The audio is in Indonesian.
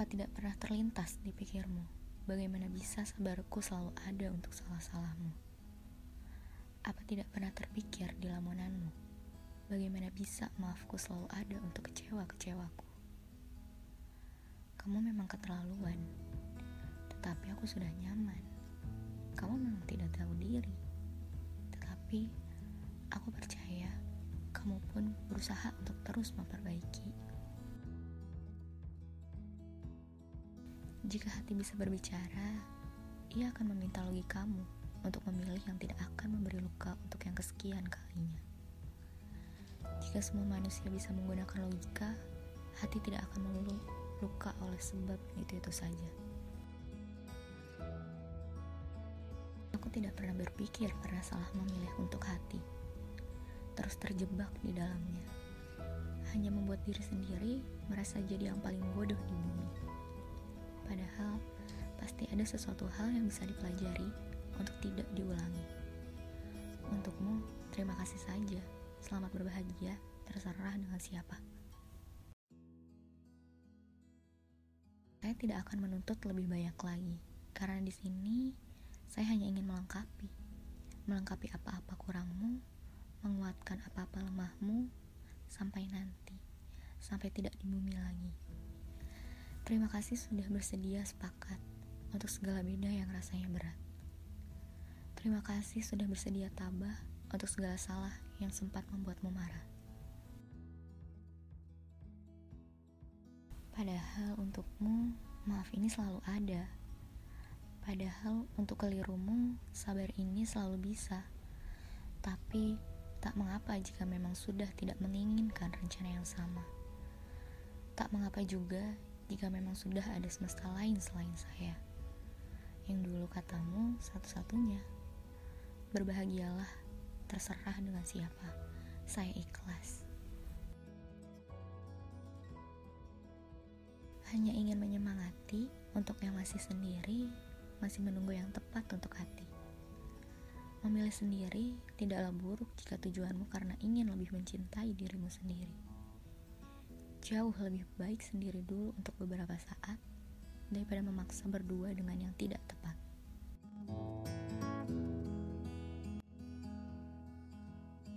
Apa tidak pernah terlintas di pikirmu bagaimana bisa sabarku selalu ada untuk salah-salahmu? Apa tidak pernah terpikir di lamunanmu bagaimana bisa maafku selalu ada untuk kecewa-kecewaku? Kamu memang keterlaluan, tetapi aku sudah nyaman. Kamu memang tidak tahu diri, tetapi aku percaya kamu pun berusaha untuk terus memperbaiki. Jika hati bisa berbicara, ia akan meminta logikamu untuk memilih yang tidak akan memberi luka untuk yang kesekian kalinya. Jika semua manusia bisa menggunakan logika, hati tidak akan melulu luka oleh sebab itu-itu saja. Aku tidak pernah berpikir pernah salah memilih untuk hati. Terus terjebak di dalamnya. Hanya membuat diri sendiri merasa jadi yang paling bodoh ada sesuatu hal yang bisa dipelajari untuk tidak diulangi. Untukmu, terima kasih saja. Selamat berbahagia, terserah dengan siapa. Saya tidak akan menuntut lebih banyak lagi, karena di sini saya hanya ingin melengkapi, melengkapi apa-apa kurangmu, menguatkan apa-apa lemahmu, sampai nanti, sampai tidak di bumi lagi. Terima kasih sudah bersedia sepakat untuk segala beda yang rasanya berat. Terima kasih sudah bersedia tabah untuk segala salah yang sempat membuatmu marah. Padahal untukmu, maaf ini selalu ada. Padahal untuk kelirumu, sabar ini selalu bisa. Tapi, tak mengapa jika memang sudah tidak menginginkan rencana yang sama. Tak mengapa juga jika memang sudah ada semesta lain selain saya. Yang dulu katamu satu-satunya. Berbahagialah, terserah dengan siapa. Saya ikhlas. Hanya ingin menyemangati untuk yang masih sendiri, masih menunggu yang tepat untuk hati. Memilih sendiri tidaklah buruk jika tujuanmu karena ingin lebih mencintai dirimu sendiri. Jauh lebih baik sendiri dulu untuk beberapa saat daripada memaksa berdua dengan yang tidak tepat.